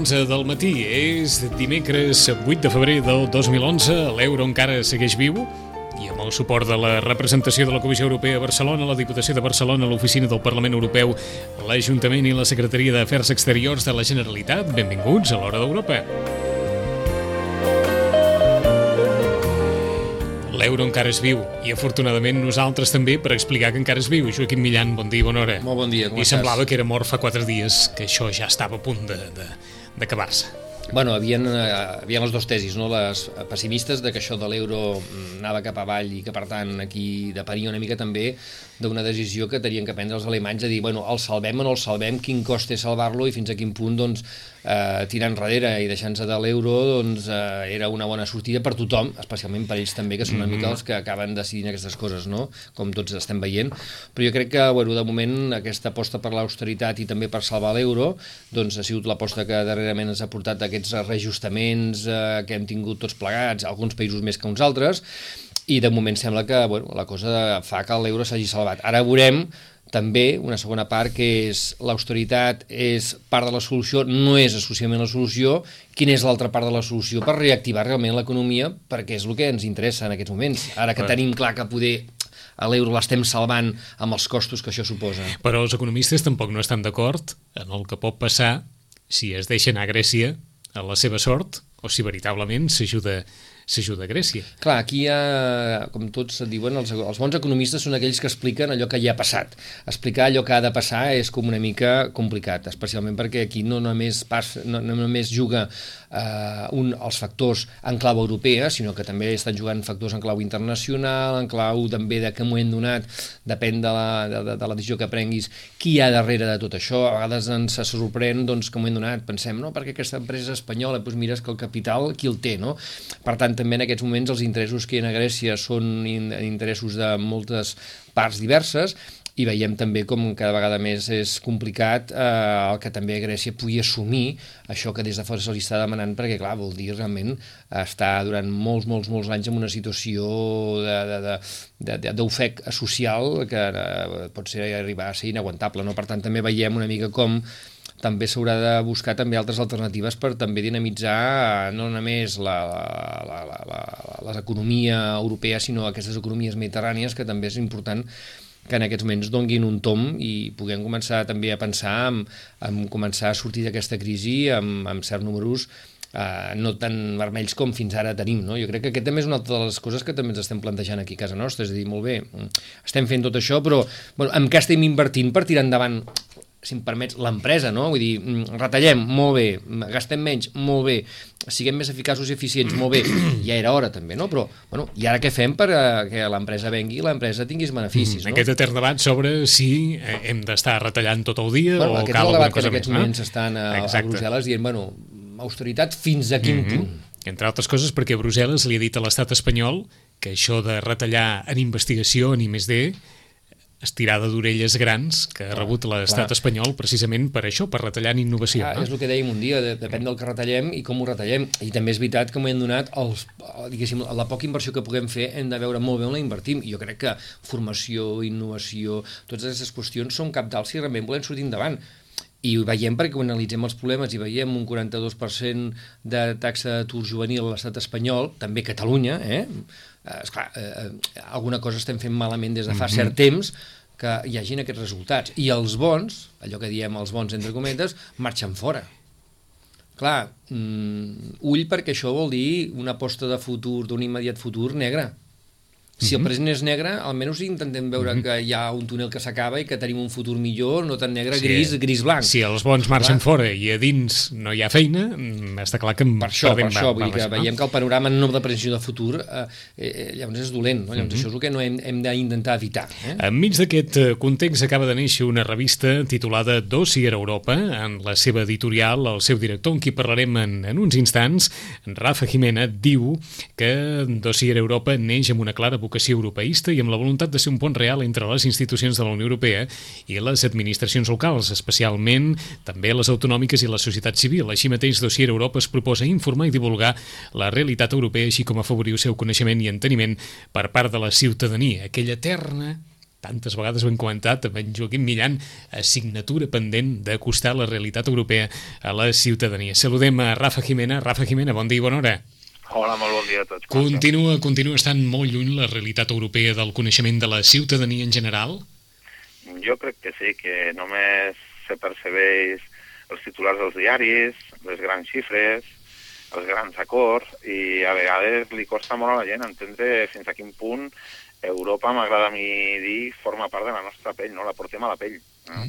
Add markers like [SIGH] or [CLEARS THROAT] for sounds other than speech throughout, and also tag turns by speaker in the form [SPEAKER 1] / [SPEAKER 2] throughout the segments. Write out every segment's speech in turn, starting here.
[SPEAKER 1] Un quart d'onze del matí és dimecres 8 de febrer del 2011. L'euro encara segueix viu i amb el suport de la representació de la Comissió Europea a Barcelona, la Diputació de Barcelona, l'Oficina del Parlament Europeu, l'Ajuntament i la Secretaria d'Afers Exteriors de la Generalitat, benvinguts a l'Hora d'Europa. L'euro encara és viu i afortunadament nosaltres també per explicar que encara és viu. Joaquim Millan, bon dia, bona hora.
[SPEAKER 2] Molt bon dia, com
[SPEAKER 1] I
[SPEAKER 2] estàs?
[SPEAKER 1] semblava que era mort fa quatre dies, que això ja estava a punt de- de- d'acabar-se.
[SPEAKER 2] Bueno, havien, eh, havien les dues tesis, no? les pessimistes de que això de l'euro mm, anava cap avall i que per tant aquí depenia una mica també d'una decisió que tenien que prendre els alemanys de dir, bueno, el salvem o no el salvem, quin cost té salvar-lo i fins a quin punt doncs, eh, tirar enrere i deixant-se de l'euro doncs, eh, era una bona sortida per tothom, especialment per ells també, que són una mica els que acaben decidint aquestes coses, no? com tots estem veient. Però jo crec que, bueno, de moment, aquesta aposta per l'austeritat i també per salvar l'euro doncs, ha sigut l'aposta que darrerament ens ha portat aquests reajustaments eh, que hem tingut tots plegats, alguns països més que uns altres, i de moment sembla que bueno, la cosa fa que l'euro s'hagi salvat. Ara veurem també una segona part que és l'austeritat és part de la solució, no és exclusivament la solució, quina és l'altra part de la solució per reactivar realment l'economia, perquè és el que ens interessa en aquests moments. Ara que tenim clar que poder a l'euro l'estem salvant amb els costos que això suposa.
[SPEAKER 1] Però els economistes tampoc no estan d'acord en el que pot passar si es deixa anar a Grècia a la seva sort o si veritablement s'ajuda s'ajuda Grècia.
[SPEAKER 2] Clar, aquí hi ha, com tots diuen, els, els bons economistes són aquells que expliquen allò que ja ha passat. Explicar allò que ha de passar és com una mica complicat, especialment perquè aquí no només, pas, no, no només juga eh, un, els factors en clau europea, sinó que també estan jugant factors en clau internacional, en clau també de que moment donat, depèn de la, de, de, de la decisió que prenguis, qui hi ha darrere de tot això. A vegades ens sorprèn doncs, que moment donat pensem, no, perquè aquesta empresa espanyola, doncs mires que el capital qui el té, no? Per tant, també en aquests moments els interessos que hi ha a Grècia són in interessos de moltes parts diverses i veiem també com cada vegada més és complicat eh, el que també Grècia pugui assumir això que des de fora se li està demanant perquè clar, vol dir realment estar durant molts, molts, molts anys en una situació d'ofec social que eh, pot ser arribar a ser inaguantable. No? Per tant, també veiem una mica com també s'haurà de buscar també altres alternatives per també dinamitzar eh, no només la, la, la, la, la, l'economia europea, sinó aquestes economies mediterrànies, que també és important que en aquests moments donguin un tom i puguem començar també a pensar en, en començar a sortir d'aquesta crisi amb, amb certs números eh, no tan vermells com fins ara tenim. No? Jo crec que aquest també és una altra de les coses que també ens estem plantejant aquí a casa nostra, és a dir, molt bé, mm, estem fent tot això, però bueno, en què estem invertint per tirar endavant si em permets, l'empresa, no? Vull dir, mm, retallem, molt bé, mm, gastem menys, molt bé, siguem més eficaços i eficients, molt bé, [CLEARS THROAT] ja era hora també, no? Però, bueno, i ara què fem per eh, que l'empresa vengui i l'empresa tinguis beneficis, no?
[SPEAKER 1] Aquest etern debat sobre si eh, hem d'estar retallant tot el dia
[SPEAKER 2] Bueno,
[SPEAKER 1] o
[SPEAKER 2] aquest és
[SPEAKER 1] cal
[SPEAKER 2] el
[SPEAKER 1] alguna
[SPEAKER 2] debat que
[SPEAKER 1] cosa
[SPEAKER 2] en aquests
[SPEAKER 1] més.
[SPEAKER 2] moments estan a, a. Brussel·les dient, bueno, austeritat fins a quin
[SPEAKER 1] Mhm.
[SPEAKER 2] punt?
[SPEAKER 1] Entre altres coses perquè Brussel·les li ha dit a l'estat espanyol que això de retallar en investigació, en I+D, estirada d'orelles grans que ha rebut l'estat
[SPEAKER 2] clar.
[SPEAKER 1] espanyol precisament per això, per retallar en innovació.
[SPEAKER 2] Ah,
[SPEAKER 1] no?
[SPEAKER 2] és el que dèiem un dia, de, depèn del que retallem i com ho retallem. I també és veritat que m'ho hem donat els, diguéssim, la poca inversió que puguem fer hem de veure molt bé on la invertim. I jo crec que formació, innovació, totes aquestes qüestions són capdals si realment volem sortir endavant. I ho veiem perquè quan analitzem els problemes i veiem un 42% de taxa d'atur juvenil a l'estat espanyol, també Catalunya, eh? eh esclar, eh, eh, alguna cosa estem fent malament des de fa cert temps que hi hagin aquests resultats. I els bons, allò que diem els bons entre cometes, marxen fora. Clar, mm, ull perquè això vol dir una aposta de futur, d'un immediat futur negre. Si el present és negre, almenys intentem veure que hi ha un túnel que s'acaba i que tenim un futur millor, no tan negre,
[SPEAKER 1] Sí.
[SPEAKER 2] gris, gris-blanc.
[SPEAKER 1] Si els bons marxen
[SPEAKER 2] Clar.
[SPEAKER 1] fora i a dins no hi ha feina, mm, està clar que
[SPEAKER 2] Per això, per això, vull dir que veiem que el panorama no de previsió de futur eh, eh, llavors és dolent, no? llavors això és el que no hem, hem d'intentar evitar. Eh?
[SPEAKER 1] Enmig d'aquest eh, context acaba de néixer una revista titulada Dossier Europa, en la seva editorial, el seu director, amb qui parlarem en, en uns instants, en Rafa Jimena, diu que Dossier Europa neix amb una clara vocació europeista i amb la voluntat de ser un pont real entre les institucions de la Unió Europea i les administracions locals, especialment també les autonòmiques i la societat civil. Així mateix, Dossier Europa es proposa informar i divulgar la realitat europea, així com afavorir el seu coneixement i enteniment per part de la ciutadania, aquella eterna tantes vegades ho hem comentat amb en Joaquim Millan, assignatura pendent d'acostar la realitat europea a la ciutadania. Saludem a Rafa Jimena. Rafa Jimena, bon dia i bona hora.
[SPEAKER 3] Hola, molt bon dia a tots.
[SPEAKER 1] Continua, continua estant molt lluny la realitat europea del coneixement de la ciutadania en general?
[SPEAKER 3] Jo crec que sí, que només se percebeix els titulars dels diaris, les grans xifres, els grans acords, i a vegades li costa molt a la gent entendre fins a quin punt Europa, m'agrada a mi dir, forma part de la nostra pell, no? La portem a la pell. No?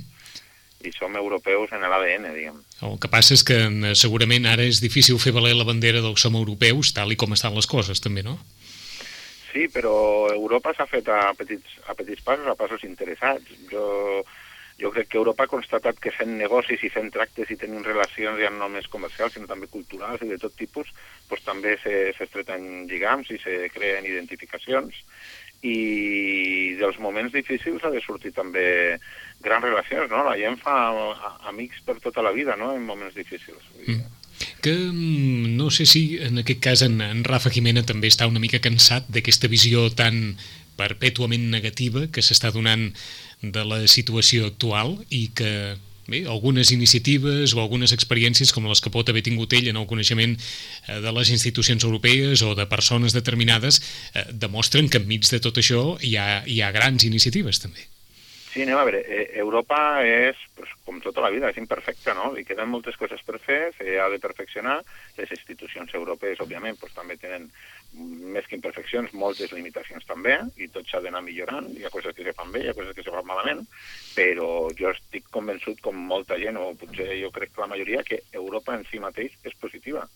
[SPEAKER 3] I som europeus en l'ADN, diguem.
[SPEAKER 1] El que passa és que eh, segurament ara és difícil fer valer la bandera del som europeus, tal i com estan les coses, també, no?
[SPEAKER 3] Sí, però Europa s'ha fet a petits, a petits passos, a passos interessats. Jo, jo crec que Europa ha constatat que fent negocis i fent tractes i tenint relacions ja no només comercials, sinó també culturals i de tot tipus, doncs també s'estreten lligams i se creen identificacions i dels moments difícils ha de sortir també grans relacions, no? La gent fa amics per tota la vida, no?, en moments difícils. Dir,
[SPEAKER 1] que mm, no sé si en aquest cas en, en Rafa Jimena també està una mica cansat d'aquesta visió tan perpètuament negativa que s'està donant de la situació actual i que bé, algunes iniciatives o algunes experiències com les que pot haver tingut ell en el coneixement eh, de les institucions europees o de persones determinades eh, demostren que enmig de tot això hi ha, hi ha grans iniciatives també.
[SPEAKER 3] Sí, anem a veure, eh, Europa és, pues, com tota la vida, és imperfecta, no? Li queden moltes coses per fer, se ha de perfeccionar. Les institucions europees, òbviament, pues, també tenen més que imperfeccions, moltes limitacions també, i tot s'ha d'anar millorant. Hi ha coses que se fan bé, hi ha coses que se fan malament, però jo estic convençut, com molta gent, o potser jo crec que la majoria, que Europa en si mateix és positiva.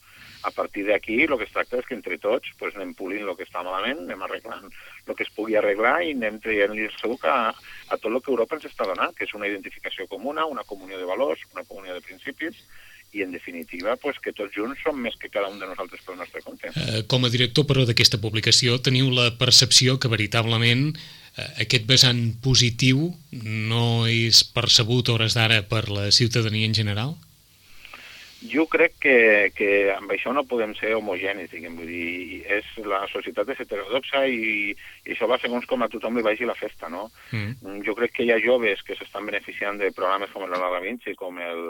[SPEAKER 3] A partir d'aquí, el que es tracta és que entre tots pues, anem polint el que està malament, anem arreglant el que es pugui arreglar i anem traient-li el suc a, a tot el que Europa ens està donant, que és una identificació comuna, una comunió de valors, una comunió de principis, i en definitiva pues, que tots junts som més que cada un de nosaltres pel nostre compte.
[SPEAKER 1] Eh, com a director, però, d'aquesta publicació, teniu la percepció que veritablement eh, aquest vessant positiu no és percebut a hores d'ara per la ciutadania en general?
[SPEAKER 3] Jo crec que, que amb això no podem ser homogenis, diguem, vull dir, és, la societat és heterodoxa i, i això va segons com a tothom li vagi la festa, no?
[SPEAKER 1] Mm.
[SPEAKER 3] Jo crec que hi ha joves que s'estan beneficiant de programes com el Leonardo da Vinci, com el,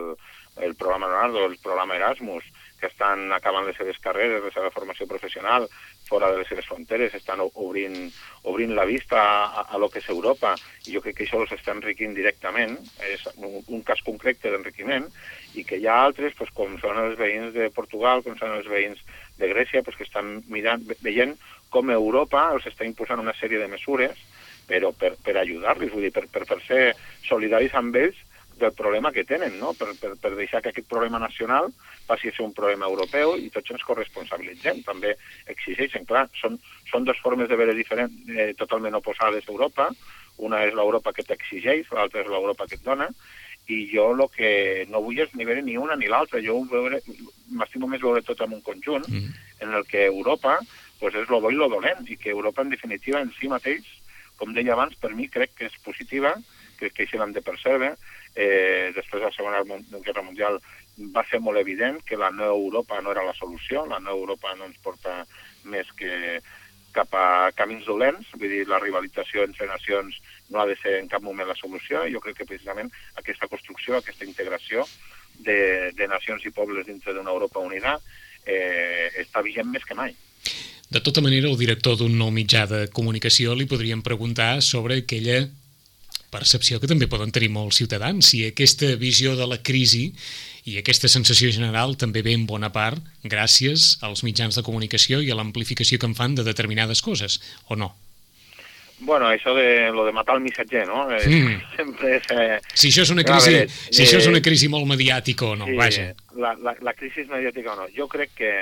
[SPEAKER 3] el programa Leonardo, el programa Erasmus, que estan acabant les seves carreres, la seva formació professional fora de les seves fronteres, estan obrint, obrint la vista a, a, lo que és Europa, i jo crec que això els està enriquint directament, és un, un cas concret d'enriquiment, i que hi ha altres, pues, com són els veïns de Portugal, com són els veïns de Grècia, pues, que estan mirant, ve- veient com Europa els està imposant una sèrie de mesures però per, per ajudar-los, per, per, per ser solidaris amb ells del problema que tenen, no? per, per, per deixar que aquest problema nacional passi a ser un problema europeu i tots ens corresponsabilitzem. També exigeixen, clar, són, són dues formes de veure diferent, eh, totalment oposades a Europa. Una és l'Europa que t'exigeix, l'altra és l'Europa que et dona, i jo el que no vull és ni veure ni una ni l'altra. Jo m'estimo més veure tot en un conjunt,
[SPEAKER 1] Mm.
[SPEAKER 3] en el que Europa pues, és lo bo i lo dolent, i que Europa, en definitiva, en si mateix, com deia abans, per mi crec que és positiva, crec que això l'hem de percebre. Eh, després de la Segona Guerra Mundial va ser molt evident que la nova Europa no era la solució, la nova Europa no ens porta més que cap a camins dolents, vull dir, la rivalització entre nacions no ha de ser en cap moment la solució, i jo crec que precisament aquesta construcció, aquesta integració de, de nacions i pobles dintre d'una Europa unida eh, està vigent més que mai.
[SPEAKER 1] De tota manera, el director d'un nou mitjà de comunicació li podríem preguntar sobre aquella percepció que també poden tenir molts ciutadans, si aquesta visió de la crisi i aquesta sensació general també ve en bona part gràcies als mitjans de comunicació i a l'amplificació que en fan de determinades coses, o no?
[SPEAKER 3] Bueno, això de lo de matar el missatger, no? Eh,
[SPEAKER 1] Mm. [LAUGHS]
[SPEAKER 3] Sempre és... Eh,
[SPEAKER 1] Si això és una crisi,
[SPEAKER 3] veure,
[SPEAKER 1] si això és
[SPEAKER 3] eh,
[SPEAKER 1] una crisi molt mediàtica o no,
[SPEAKER 3] sí,
[SPEAKER 1] vaja.
[SPEAKER 3] La, la, la crisi mediàtica o no. Jo crec que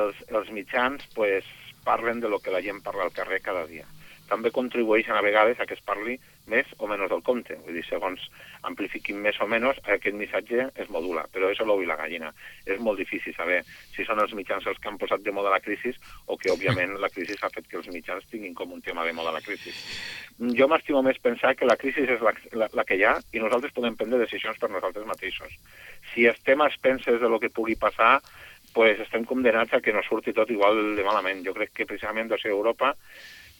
[SPEAKER 3] els, els mitjans pues, parlen de lo que la gent parla al carrer cada dia. També contribueixen a vegades a que es parli més o menys del compte. Vull dir, segons amplifiquin més o menys, aquest missatge es modula. Però això l'ou i la gallina. És molt difícil saber si són els mitjans els que han posat de moda la crisi o que, òbviament, la crisi ha fet que els mitjans tinguin com un tema de moda la crisi. Jo m'estimo més pensar que la crisi és la, la, la que hi ha i nosaltres podem prendre decisions per nosaltres mateixos. Si estem a expenses de lo que pugui passar, pues estem condenats a que no surti tot igual de malament. Jo crec que precisament de ser Europa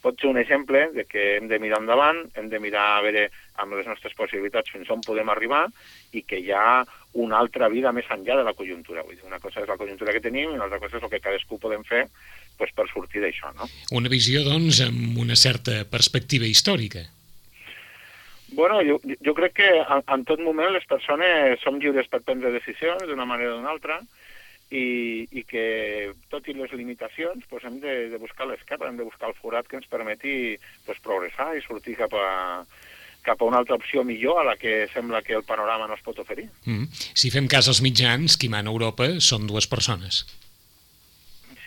[SPEAKER 3] pot ser un exemple de que hem de mirar endavant, hem de mirar a veure amb les nostres possibilitats fins on podem arribar i que hi ha una altra vida més enllà de la conjuntura. Vull dir, una cosa és la conjuntura que tenim i una altra cosa és el que cadascú podem fer pues, per sortir d'això, no?
[SPEAKER 1] Una visió, doncs, amb una certa perspectiva històrica.
[SPEAKER 3] Bueno, jo, jo crec que en, en tot moment les persones som lliures per prendre decisions d'una manera o d'una altra i, i que, tot i les limitacions, pues, hem de, de buscar l'esquerra, hem de buscar el forat que ens permeti pues, progressar i sortir cap a, cap a una altra opció millor a la que sembla que el panorama no es pot oferir.
[SPEAKER 1] Mm. Si fem cas als mitjans, qui mana a Europa són dues persones.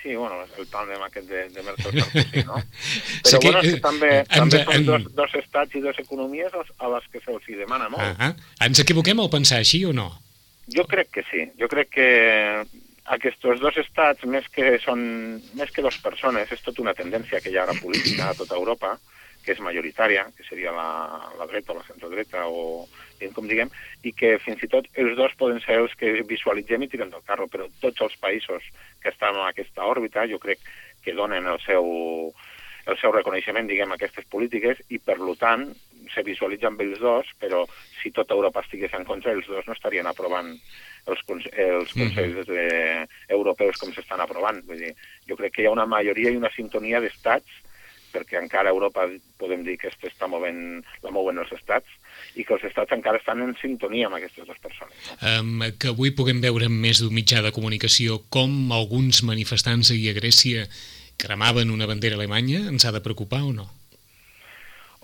[SPEAKER 3] Sí, bueno, el tàndem aquest de, de Merkel Sarkozy, no? [LAUGHS]
[SPEAKER 1] Sí
[SPEAKER 3] Però
[SPEAKER 1] que,
[SPEAKER 3] bueno, és que també,
[SPEAKER 1] ens-
[SPEAKER 3] també són
[SPEAKER 1] en-
[SPEAKER 3] dos, dos estats i dues economies a, les que se'ls demana molt.
[SPEAKER 1] Ah Ens equivoquem al pensar així o no?
[SPEAKER 3] Jo crec que sí. Jo crec que aquests dos estats, més que, són, més que dues persones, és tota una tendència que hi ha ara política a tota Europa, que és majoritària, que seria la, la dreta o la centrodreta, o com diguem, i que fins i tot els dos poden ser els que visualitzem i tirem del carro, però tots els països que estan en aquesta òrbita jo crec que donen el seu, el seu reconeixement, diguem, a aquestes polítiques i, per lo tant, se visualitza amb els dos, però si tota Europa estigués en contra, els dos no estarien aprovant els, cons els consells de, europeus com s'estan aprovant. Vull dir, jo crec que hi ha una majoria i una sintonia d'estats perquè encara Europa podem dir que està movent, la mouen els estats i que els estats encara estan en sintonia amb aquestes dues persones.
[SPEAKER 1] Um, que avui puguem veure en més d'un mitjà de comunicació com alguns manifestants ahir a Grècia cremaven una bandera alemanya, ens ha de preocupar o no?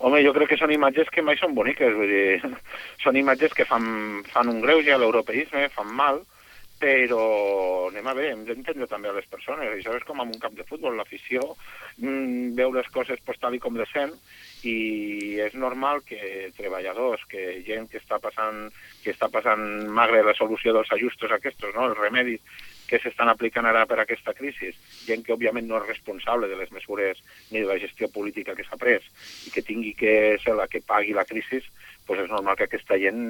[SPEAKER 3] Home, jo crec que són imatges que mai són boniques, vull dir, [LAUGHS] són imatges que fan, fan un greuge a l'europeisme, fan mal, però anem a veure, hem d'entendre també a les persones. Això és com en un camp de futbol, l'afició mm, veu les coses pues, tal i com de sent i és normal que treballadors, que gent que està passant, que està passant magre la solució dels ajustos aquests, no? els remedis que s'estan aplicant ara per aquesta crisi, gent que òbviament no és responsable de les mesures ni de la gestió política que s'ha pres i que tingui que ser la que pagui la crisi, pues és normal que aquesta gent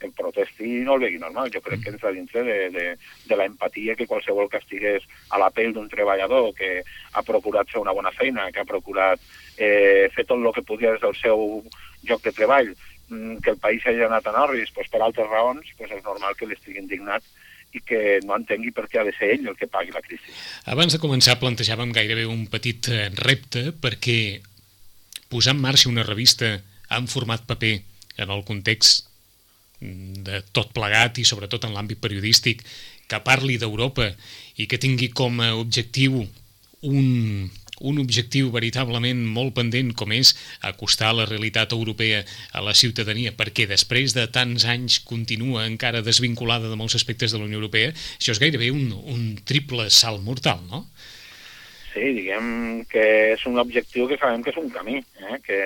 [SPEAKER 3] en protesti i no el vegi normal. Jo crec que entra dintre de, de, de la empatia que qualsevol que estigués a la pell d'un treballador que ha procurat fer una bona feina, que ha procurat eh, fer tot el que podia des del seu lloc de treball, mm, que el país hagi anat a Norris pues, per altres raons, pues és normal que l'estigui indignat i que no entengui per què ha de ser ell el que pagui la crisi.
[SPEAKER 1] Abans de començar plantejàvem gairebé un petit eh, repte perquè posar en marxa una revista en format paper en el context de tot plegat i sobretot en l'àmbit periodístic que parli d'Europa i que tingui com a objectiu un, un objectiu veritablement molt pendent com és acostar la realitat europea a la ciutadania perquè després de tants anys continua encara desvinculada de molts aspectes de la Unió Europea, això és gairebé un, un triple salt mortal, no?
[SPEAKER 3] Sí, diguem que és un objectiu que sabem que és un camí, eh? que,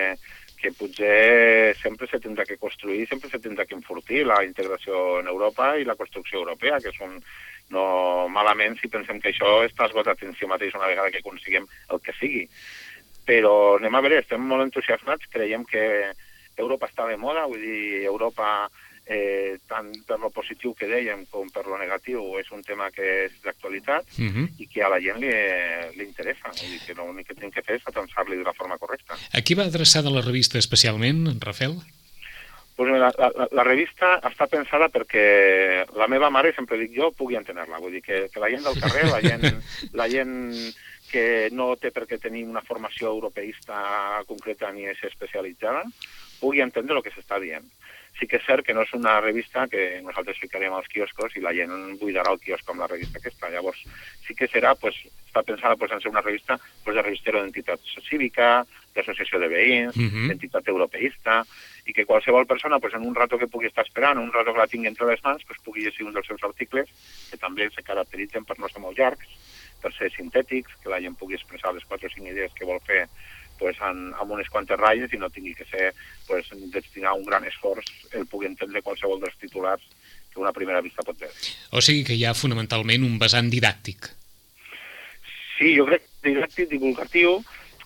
[SPEAKER 3] que potser sempre se tindrà que construir, sempre se tindrà que enfortir la integració en Europa i la construcció europea, que és un, no malament si pensem que això està esgotat en si mateix una vegada que aconseguim el que sigui. Però anem a veure, estem molt entusiasmats, creiem que Europa està de moda, vull dir, Europa, eh, tant per lo positiu que dèiem com per lo negatiu, és un tema que és d'actualitat
[SPEAKER 1] Uh -huh.
[SPEAKER 3] i que a la gent li, li interessa. Vull dir que l'únic que tenim que fer és atençar-li de la forma correcta.
[SPEAKER 1] A qui va adreçada la revista especialment, Rafael?
[SPEAKER 3] Pues mira, la, la, la revista està pensada perquè la meva mare, sempre dic jo, pugui entendre-la. Vull dir que, que la gent del carrer, la gent, la gent que no té per què tenir una formació europeista concreta ni és especialitzada, pugui entendre el que s'està dient. Sí que és cert que no és una revista que nosaltres ficarem als quioscos i la gent buidarà el quiosc amb la revista aquesta. Llavors, sí que serà, pues, està pensada pues, en ser una revista pues, de revistero d'entitat cívica, d'associació de veïns,
[SPEAKER 1] Mhm.
[SPEAKER 3] uh -huh. d'entitat europeista, i que qualsevol persona, pues, en un rato que pugui estar esperant, un rato que la tingui entre les mans, pues, pugui llegir un dels seus articles, que també se caracteritzen per no ser molt llargs, per ser sintètics, que la gent pugui expressar les 4 o 5 idees que vol fer pues, en, amb unes quantes ratlles i no tingui que ser pues, destinar un gran esforç el pugui entendre qualsevol dels titulars que una primera vista pot veure.
[SPEAKER 1] O sigui que hi ha fonamentalment un vessant didàctic.
[SPEAKER 3] Sí, jo crec que didàctic, divulgatiu,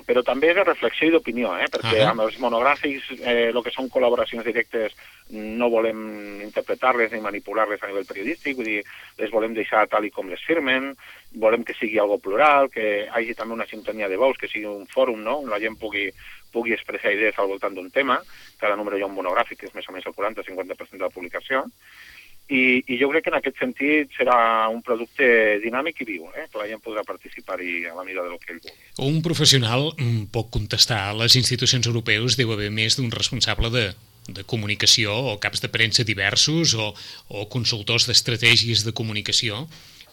[SPEAKER 3] però també de reflexió i d'opinió, eh? perquè
[SPEAKER 1] Ahà.
[SPEAKER 3] amb els monogràfics, eh, el que són col·laboracions directes, no volem interpretar-les ni manipular-les a nivell periodístic, vull dir, les volem deixar tal i com les firmen, volem que sigui algo plural, que hi hagi també una sintonia de veus, que sigui un fòrum, no?, on la gent pugui, pugui expressar idees al voltant d'un tema, cada número hi ha un monogràfic, que és més o menys el 40-50% de la publicació, i, i jo crec que en aquest sentit serà un producte dinàmic i viu, eh? que la gent podrà participar-hi a la mida del que ell vulgui.
[SPEAKER 1] Un professional mm, pot contestar a les institucions europeus deu haver més d'un responsable de, de comunicació o caps de premsa diversos o, o consultors d'estratègies de comunicació.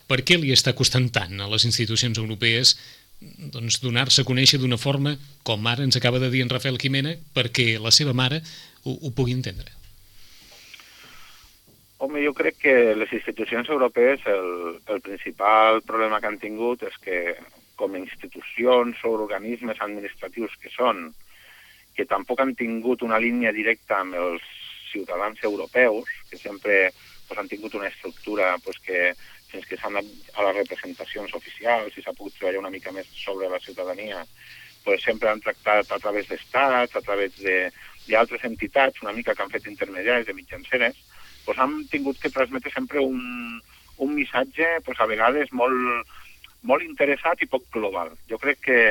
[SPEAKER 1] Per què li està costant tant a les institucions europees doncs, donar-se a conèixer d'una forma, com ara ens acaba de dir en Rafael Quimena, perquè la seva mare ho, ho pugui entendre?
[SPEAKER 3] Home, jo crec que les institucions europees el, el principal problema que han tingut és que com a institucions o organismes administratius que són, que tampoc han tingut una línia directa amb els ciutadans europeus, que sempre pues, han tingut una estructura pues, que fins que s'han a les representacions oficials i s'ha pogut treballar una mica més sobre la ciutadania, pues, sempre han tractat a través d'estats, a través d'altres entitats, una mica que han fet intermediaris de mitjanceres, pues, han tingut que transmetre sempre un, un missatge pues, a vegades molt, molt interessat i poc global. Jo crec que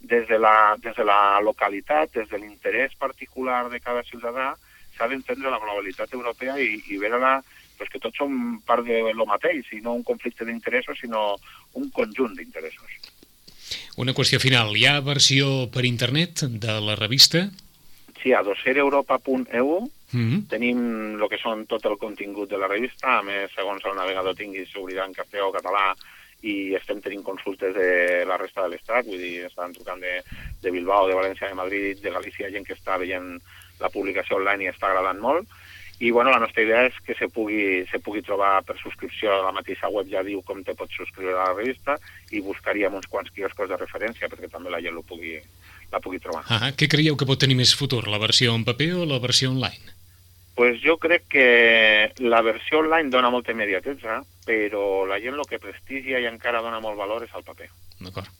[SPEAKER 3] des de la, des de la localitat, des de l'interès particular de cada ciutadà, s'ha d'entendre la globalitat europea i, i veure-la pues, que tots som part de lo mateix, i no un conflicte d'interessos, sinó un conjunt d'interessos.
[SPEAKER 1] Una qüestió final. Hi ha versió per internet de la revista?
[SPEAKER 3] Sí, a dosiereuropa.eu
[SPEAKER 1] Mm -hmm.
[SPEAKER 3] tenim el que són tot el contingut de la revista, a més, segons el navegador tingui, s'obrirà en castellà o català i estem tenint consultes de la resta de l'estat, vull dir, estan trucant de, de Bilbao, de València, de Madrid, de Galícia, gent que està veient la publicació online i està agradant molt. I bueno, la nostra idea és que se pugui, se pugui trobar per subscripció a la mateixa web, ja diu com te pots subscriure a la revista, i buscaríem uns quants quioscos de referència perquè també la gent lo pugui, la pugui trobar.
[SPEAKER 1] Ah, què creieu que pot tenir més futur, la versió en paper o la versió online?
[SPEAKER 3] pues jo crec que la versió online dona molta immediatesa, però la gent el que prestigia i encara dona molt valor és el paper.
[SPEAKER 1] D'acord.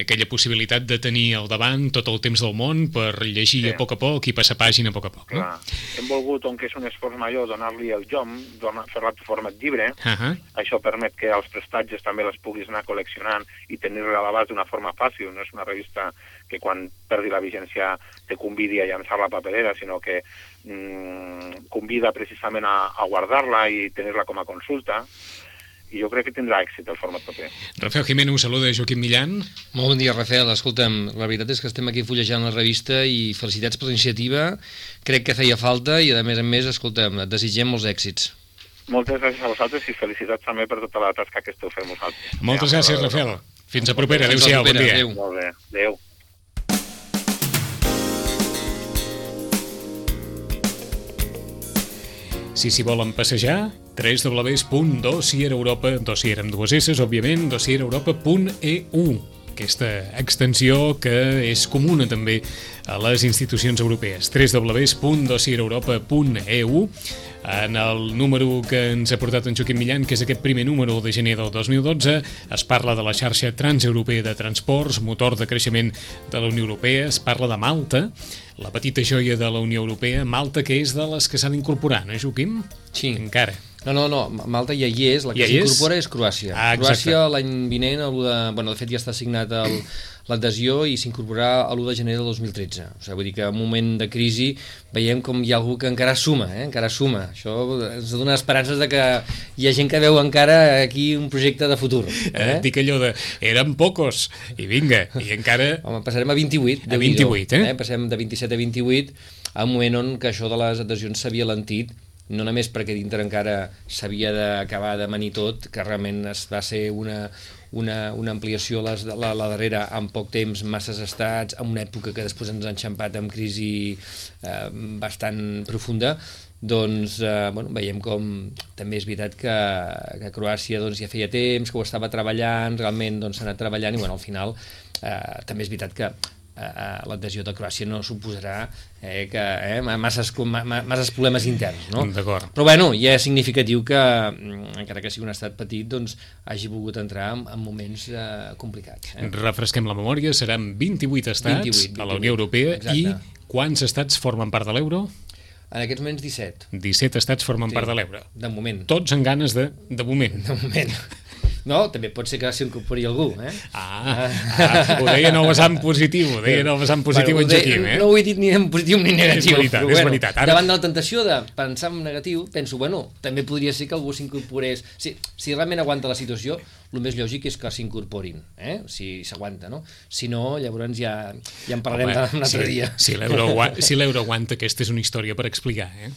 [SPEAKER 1] Aquella possibilitat de tenir al davant tot el temps del món per llegir
[SPEAKER 3] Sí.
[SPEAKER 1] a poc a poc i passar pàgina a poc a poc, no?
[SPEAKER 3] Clar. Hem volgut, on que és un esforç major, donar-li el jom, donar- fer-la en format llibre.
[SPEAKER 1] Uh -huh.
[SPEAKER 3] Això permet que els prestatges també les puguis anar col·leccionant i tenir-la a l'abast d'una forma fàcil. No és una revista que quan perdi la vigència te convidi a llançar la paperera, sinó que mm, convida precisament a, a guardar-la i tenir-la com a consulta. I jo crec que tindrà èxit el format paper.
[SPEAKER 1] Rafael Jimeno us saluda Joaquim Millan.
[SPEAKER 2] Molt bon dia, Rafael. Escolta'm, la veritat és que estem aquí fullejant la revista i felicitats per la iniciativa. Crec que feia falta i, a més a més, escolta'm, et desitgem molts èxits.
[SPEAKER 3] Moltes gràcies a vosaltres i felicitats també per tota la tasca que esteu fent vosaltres.
[SPEAKER 1] Moltes
[SPEAKER 3] Ja,
[SPEAKER 1] gràcies, Rafael. Fins a propera. Adéu-siau, bon dia.
[SPEAKER 2] Adéu.
[SPEAKER 3] Molt bé, adéu.
[SPEAKER 1] Si s'hi volen passejar, www.dossiereuropa, dossier amb dues S, òbviament, dossiereuropa.eu aquesta extensió que és comuna també a les institucions europees. www.dossiereuropa.eu en el número que ens ha portat en Joaquim Millan, que és aquest primer número de gener del 2012, es parla de la xarxa transeuropea de transports, motor de creixement de la Unió Europea, es parla de Malta, la petita joia de la Unió Europea, Malta que és de les que s'han d'incorporar, no, Joaquim?
[SPEAKER 2] Sí.
[SPEAKER 1] Encara.
[SPEAKER 2] No, no, no, Malta ja hi és, la que
[SPEAKER 1] Ja hi és?
[SPEAKER 2] s'incorpora és Croàcia.
[SPEAKER 1] Ah, exacte.
[SPEAKER 2] Croàcia l'any vinent, a de, bueno, de fet ja està signat l'adhesió i s'incorporarà a l'1 de gener del 2013. O sigui, vull dir que en un moment de crisi veiem com hi ha algú que encara suma, eh? encara suma. Això ens dona esperances de que hi ha gent que veu encara aquí un projecte de futur.
[SPEAKER 1] Eh?
[SPEAKER 2] Eh?
[SPEAKER 1] Dic allò de, eren pocos, i vinga, i encara... [LAUGHS]
[SPEAKER 2] Home, passarem a 28.
[SPEAKER 1] A
[SPEAKER 2] Déu-n'hi-do,
[SPEAKER 1] 28, eh?
[SPEAKER 2] Passem de 27 a 28 a un moment on que això de les adhesions s'havia lentit no només perquè dintre encara s'havia d'acabar de manir tot, que realment es va ser una, una, una ampliació a la, la darrera en poc temps, masses estats, en una època que després ens ha enxampat amb crisi eh, bastant profunda, doncs eh, bueno, veiem com també és veritat que, que Croàcia doncs, ja feia temps, que ho estava treballant, realment doncs, s'ha doncs, anat treballant i bueno, al final eh, també és veritat que eh, l'adhesió de Croàcia no suposarà eh, que eh, masses, masses problemes interns, no?
[SPEAKER 1] D'acord.
[SPEAKER 2] Però bueno, ja és significatiu que, mm, encara que sigui un estat petit, doncs hagi volgut entrar en, en moments eh, complicats. Eh?
[SPEAKER 1] Refresquem la memòria, seran 28 estats 28, 28, a la Unió Europea Exacte. i quants estats formen part de l'euro?
[SPEAKER 2] En aquests moments 17.
[SPEAKER 1] 17 estats formen sí, part de l'euro.
[SPEAKER 2] De moment.
[SPEAKER 1] Tots en ganes de, de moment.
[SPEAKER 2] De moment. [LAUGHS] No, també pot ser que s'incorpori algú, eh?
[SPEAKER 1] Ah, ah, ho deia no vessant positiu, ho deia no vessant positiu bueno, en Joaquim, eh?
[SPEAKER 2] No ho he dit ni en positiu ni negatiu.
[SPEAKER 1] És veritat, però, és bueno, veritat.
[SPEAKER 2] Ara... Davant de la tentació de pensar en negatiu, penso, bueno, també podria ser que algú s'incorporés... Si, si realment aguanta la situació, el més lògic és que s'incorporin, eh? si s'aguanta, no? Si no, llavors ja, ja en parlarem Home, un altre
[SPEAKER 1] si,
[SPEAKER 2] dia.
[SPEAKER 1] Si l'euro si aguanta, aquesta és una història per explicar, eh?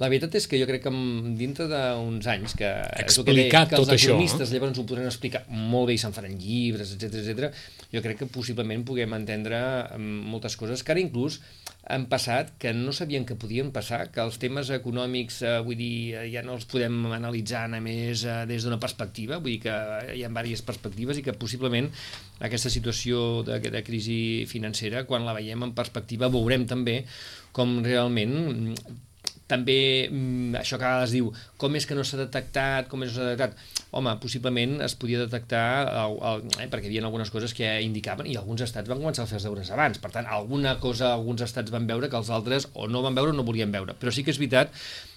[SPEAKER 2] La veritat és que jo crec que dintre d'uns anys que,
[SPEAKER 1] Explicar
[SPEAKER 2] que, que els
[SPEAKER 1] economistes
[SPEAKER 2] això, llavors ho podran explicar molt bé i se'n faran llibres, etc etc. jo crec que possiblement puguem entendre mm, moltes coses que ara inclús han passat que no sabien que podien passar, que els temes econòmics, eh, vull dir, ja no els podem analitzar a més eh, des d'una perspectiva, vull dir que hi ha diverses perspectives i que possiblement aquesta situació de, de crisi financera, quan la veiem en perspectiva, veurem també com realment també mm, això que es diu, com és que no s'ha detectat, com és que no s'ha detectat, home, possiblement es podia detectar, el, el, eh, perquè hi havia algunes coses que ja indicaven i alguns estats van començar a fer els deures abans, per tant, alguna cosa alguns estats van veure que els altres o no van veure o no volien veure, però sí que és veritat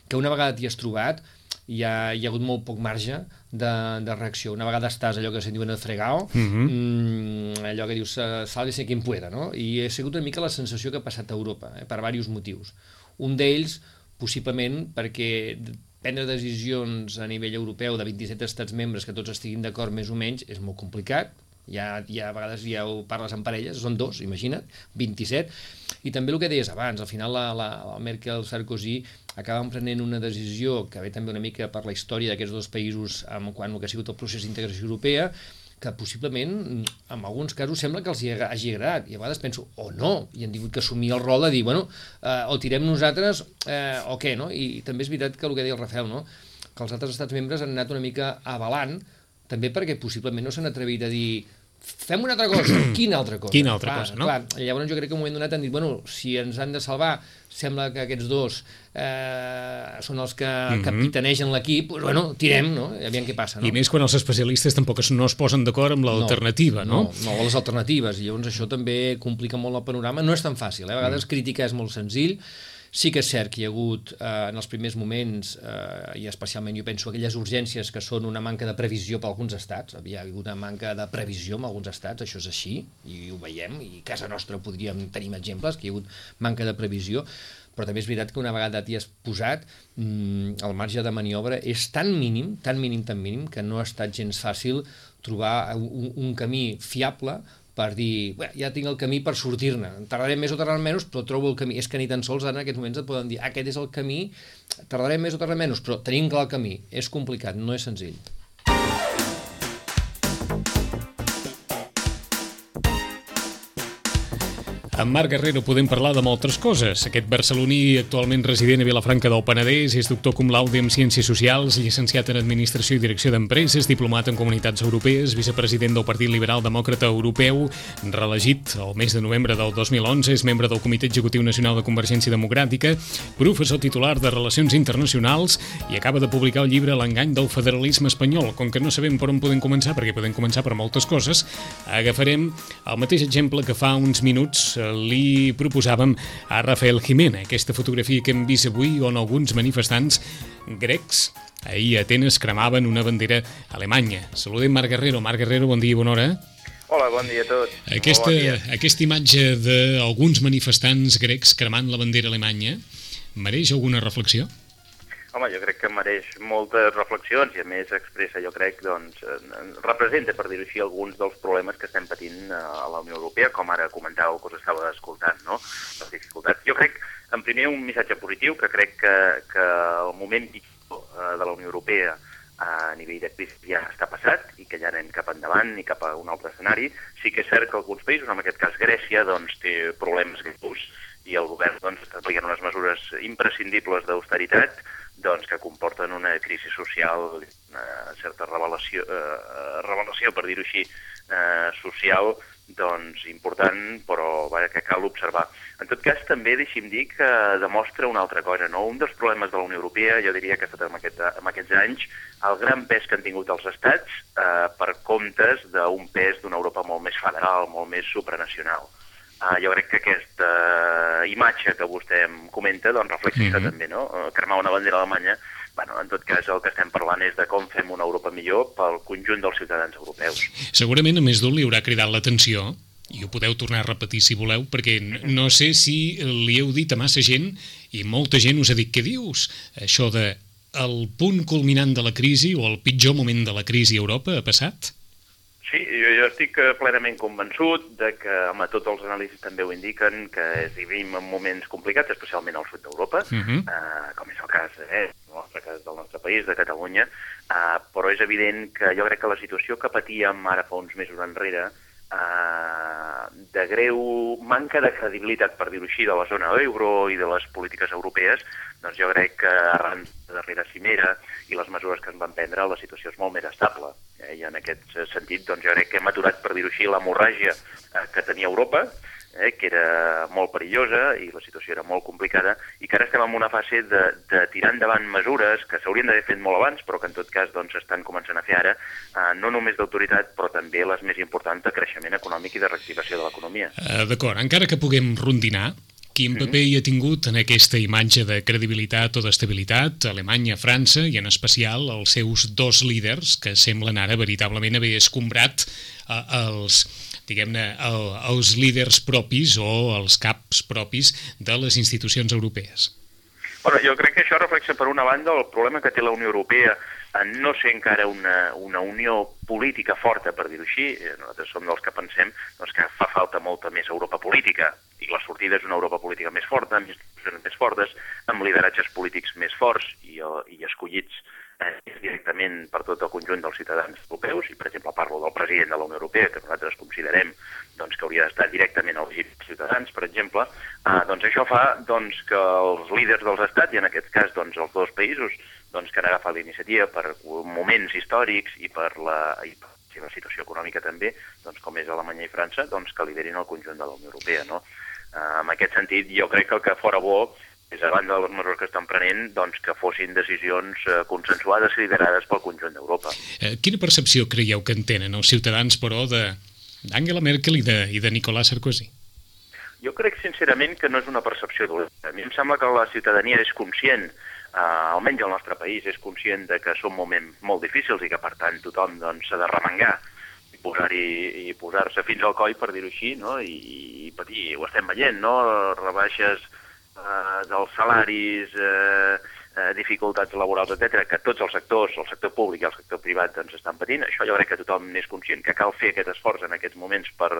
[SPEAKER 2] que una vegada t'hi has trobat, hi ha, hi ha hagut molt poc marge de, de reacció. Una vegada estàs allò que se'n diuen el fregao, uh mhm. -huh. mmm, allò que dius sálvese quien pueda, no? I ha sigut una mica la sensació que ha passat a Europa, eh, per diversos motius. Un d'ells, possiblement perquè prendre decisions a nivell europeu de 27 estats membres que tots estiguin d'acord més o menys és molt complicat, ja, ja a vegades ja ho parles en parelles, són dos, imagina't, 27, i també el que deies abans, al final la, la, la Merkel Sarkozy acaben prenent una decisió que ve també una mica per la història d'aquests dos països amb quan que ha sigut el procés d'integració europea, que possiblement, en alguns casos, sembla que els hi hagi agradat. I a vegades penso, o oh, no, i han tingut que assumir el rol de dir, bueno, eh, o tirem nosaltres eh, o què, no? I també és veritat que el que deia el Rafael, no? que els altres estats membres han anat una mica avalant, també perquè possiblement no s'han atrevit a dir fem una altra cosa, quina altra cosa?
[SPEAKER 1] Quina altra clar, cosa, no? Clar,
[SPEAKER 2] llavors jo crec que en un moment donat han dit, bueno, si ens han de salvar, sembla que aquests dos eh, són els que mm -hmm. capitanegen l'equip, doncs, bueno, tirem, no? Aviam què passa, no?
[SPEAKER 1] I més quan els especialistes tampoc no es posen d'acord amb l'alternativa, no,
[SPEAKER 2] no? No, no, les alternatives, i llavors això també complica molt el panorama. No és tan fàcil, eh? a vegades mm. criticar és molt senzill, Sí que és cert que hi ha hagut eh, en els primers moments, eh, i especialment jo penso aquelles urgències que són una manca de previsió per alguns estats, havia hagut una manca de previsió en alguns estats, això és així, i ho veiem, i a casa nostra podríem tenir exemples, que hi ha hagut manca de previsió, però també és veritat que una vegada t'hi has posat, mmm, el marge de maniobra és tan mínim, tan mínim, tan mínim, que no ha estat gens fàcil trobar un, un camí fiable per dir, bé, ja tinc el camí per sortir-ne, tardarem més o tardarem menys, però trobo el camí, és que ni tan sols ara en aquests moments et poden dir, aquest és el camí, tardarem més o tardarem menys, però tenim clar el camí, és complicat, no és senzill.
[SPEAKER 1] Amb Marc Guerrero podem parlar de moltes coses. Aquest barceloní actualment resident a Vilafranca del Penedès és doctor cum laude en Ciències Socials, llicenciat en Administració i Direcció d'Empreses, diplomat en Comunitats Europees, vicepresident del Partit Liberal Demòcrata Europeu, reelegit el mes de novembre del 2011, és membre del Comitè Executiu Nacional de Convergència Democràtica, professor titular de Relacions Internacionals i acaba de publicar el llibre L'engany del federalisme espanyol. Com que no sabem per on podem començar, perquè podem començar per moltes coses, agafarem el mateix exemple que fa uns minuts li proposàvem a Rafael Jimena, aquesta fotografia que hem vist avui on alguns manifestants grecs ahir a Atenes cremaven una bandera alemanya. Saludem Marc Guerrero. Marc Guerrero, bon dia i bona hora.
[SPEAKER 4] Hola, bon dia a tots.
[SPEAKER 1] Aquesta,
[SPEAKER 4] bon dia.
[SPEAKER 1] aquesta imatge d'alguns manifestants grecs cremant la bandera alemanya mereix alguna reflexió?
[SPEAKER 4] Home, jo crec que mereix moltes reflexions i a més expressa, jo crec, doncs, representa, per dir-ho així, alguns dels problemes que estem patint a la Unió Europea, com ara comentàveu que us estava escoltant, no? Les dificultats. Jo crec, en primer un missatge positiu, que crec que, que el moment pitjor eh, de la Unió Europea a nivell de crisi ja està passat i que ja anem cap endavant i cap a un altre escenari. Sí que és cert que alguns països, en aquest cas Grècia, doncs, té problemes greus i el govern doncs, està aplicant unes mesures imprescindibles d'austeritat doncs, que comporten una crisi social, una certa revelació, eh, revelació per dir-ho així, eh, social doncs, important, però vaja, que cal observar. En tot cas, també deixi'm dir que demostra una altra cosa. No? Un dels problemes de la Unió Europea, jo diria que ha estat en, aquest, en aquests anys, el gran pes que han tingut els estats eh, per comptes d'un pes d'una Europa molt més federal, molt més supranacional. Uh, jo crec que aquesta uh, imatge que vostè em comenta doncs, reflexa mm -hmm. també, no? Uh, cremar una bandera alemanya bueno, en tot cas el que estem parlant és de com fem una Europa millor pel conjunt dels ciutadans europeus.
[SPEAKER 1] Segurament a més d'un li haurà cridat l'atenció i ho podeu tornar a repetir si voleu, perquè no sé si li heu dit a massa gent i molta gent us ha dit què dius, això de el punt culminant de la crisi o el pitjor moment de la crisi a Europa ha passat?
[SPEAKER 4] Sí, jo, jo estic eh, plenament convençut de que, home, tots els anàlisis també ho indiquen, que vivim en moments complicats, especialment al sud d'Europa, uh -huh. eh, com és el cas, eh, el nostre cas del nostre país, de Catalunya, eh, però és evident que jo crec que la situació que patíem ara fa uns mesos enrere, eh, de greu manca de credibilitat, per dir-ho així, de la zona euro i de les polítiques europees, doncs jo crec que arran de darrera cimera i les mesures que es van prendre, la situació és molt més estable. Eh? I en aquest sentit, doncs jo crec que hem aturat, per dir-ho així, l'hemorràgia eh, que tenia Europa, eh, que era molt perillosa i la situació era molt complicada, i que ara estem en una fase de, de tirar endavant mesures que s'haurien d'haver fet molt abans, però que en tot cas doncs, estan començant a fer ara, eh, no només d'autoritat, però també les més importants de creixement econòmic i de reactivació de l'economia.
[SPEAKER 1] Uh, D'acord, encara que puguem rondinar, Quin paper hi ha tingut en aquesta imatge de credibilitat o d'estabilitat Alemanya, França i en especial els seus dos líders que semblen ara veritablement haver escombrat eh, els, diguem-ne, el, els líders propis o els caps propis de les institucions europees?
[SPEAKER 4] Bueno, jo crec que això reflexa per una banda el problema que té la Unió Europea en no ser encara una, una unió política forta, per dir-ho així. Eh, nosaltres som dels que pensem doncs, que fa falta molta més Europa política i la sortida és una Europa política més forta, amb institucions més fortes, amb lideratges polítics més forts i, i escollits eh, directament per tot el conjunt dels ciutadans europeus, i per exemple parlo del president de la Unió Europea, que nosaltres considerem doncs, que hauria d'estar directament elegit ciutadans, per exemple, eh, doncs això fa doncs, que els líders dels estats, i en aquest cas doncs, els dos països doncs, que han agafat la iniciativa per moments històrics i per la, i per la situació econòmica també, doncs, com és Alemanya i França, doncs, que liderin el conjunt de la Unió Europea. No? Uh, en aquest sentit, jo crec que el que fora bo és, a banda de les mesures que estan prenent, doncs, que fossin decisions uh, consensuades i liderades pel conjunt d'Europa.
[SPEAKER 1] Eh, quina percepció creieu que en tenen els ciutadans, però, d'Angela Merkel i de, i de Nicolas Sarkozy?
[SPEAKER 4] Jo crec, sincerament, que no és una percepció dolenta. A mi em sembla que la ciutadania és conscient eh, almenys el nostre país és conscient de que són moments molt difícils i que per tant tothom doncs, s'ha doncs, de remengar i posar-se fins al coll, per dir-ho així, no? I, i patir, ho estem veient, no? Rebaixes eh, dels salaris, eh, eh, dificultats laborals, etc que tots els sectors, el sector públic i el sector privat, doncs estan patint. Això jo crec que tothom n'és conscient, que cal fer aquest esforç en aquests moments per,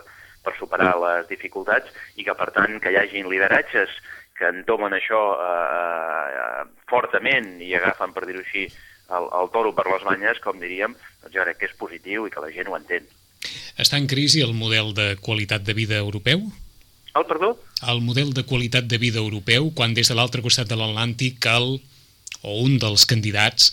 [SPEAKER 4] per superar les dificultats i que, per tant, que hi hagin lideratges que entomen això eh, eh, fortament i agafen, per dir-ho així, el, el toro per les banyes, com diríem, doncs jo crec que és positiu i que la gent ho entén.
[SPEAKER 1] Està en crisi el model de qualitat de vida europeu?
[SPEAKER 4] El perdó?
[SPEAKER 1] El model de qualitat de vida europeu, quan des de l'altre costat de l'Atlàntic el, o un dels candidats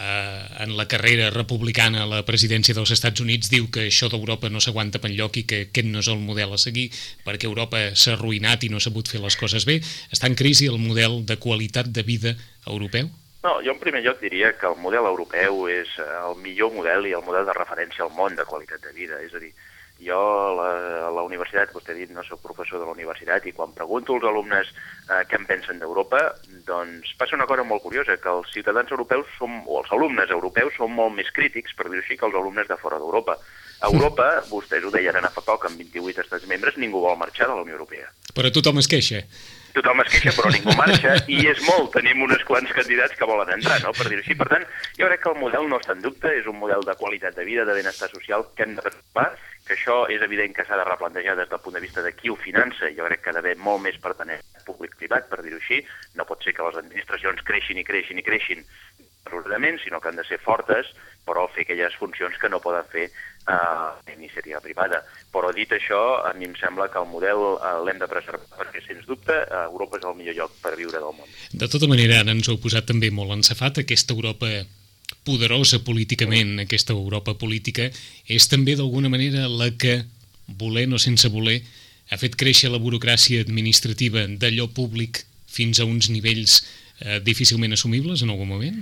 [SPEAKER 1] eh, en la carrera republicana a la presidència dels Estats Units diu que això d'Europa no s'aguanta per lloc i que aquest no és el model a seguir perquè Europa s'ha arruïnat i no ha sabut fer les coses bé. Està en crisi el model de qualitat de vida europeu?
[SPEAKER 4] No, jo en primer lloc diria que el model europeu és el millor model i el model de referència al món de qualitat de vida. És a dir, jo a la, a la universitat, vostè ha dit, no soc professor de la universitat, i quan pregunto als alumnes eh, què en pensen d'Europa, doncs passa una cosa molt curiosa, que els ciutadans europeus som, o els alumnes europeus són molt més crítics, per dir-ho així, que els alumnes de fora d'Europa. A Europa, [LAUGHS] vostès ho deien ara fa poc, amb 28 estats membres, ningú vol marxar de la Unió Europea.
[SPEAKER 1] Però tothom es queixa
[SPEAKER 4] tothom es queixa però ningú marxa i [LAUGHS] és molt, tenim uns quants candidats que volen entrar, no? per dir-ho així. Per tant, jo crec que el model no està en dubte, és un model de qualitat de vida, de benestar social que hem de preocupar, que això és evident que s'ha de replantejar des del punt de vista de qui ho finança. Jo crec que ha d'haver molt més pertenent públic-privat, per dir-ho així. No pot ser que les administracions creixin i creixin i creixin ordenament, sinó que han de ser fortes, però fer aquelles funcions que no poden fer eh, iniciativa privada. Però dit això, a mi em sembla que el model eh, l'hem de preservar, perquè sens dubte eh, Europa és el millor lloc per viure del món.
[SPEAKER 1] De tota manera, ara ens heu posat també molt encefat, aquesta Europa poderosa políticament, aquesta Europa política, és també d'alguna manera la que, volent o sense voler, ha fet créixer la burocràcia administrativa d'allò públic fins a uns nivells eh, difícilment assumibles en algun moment?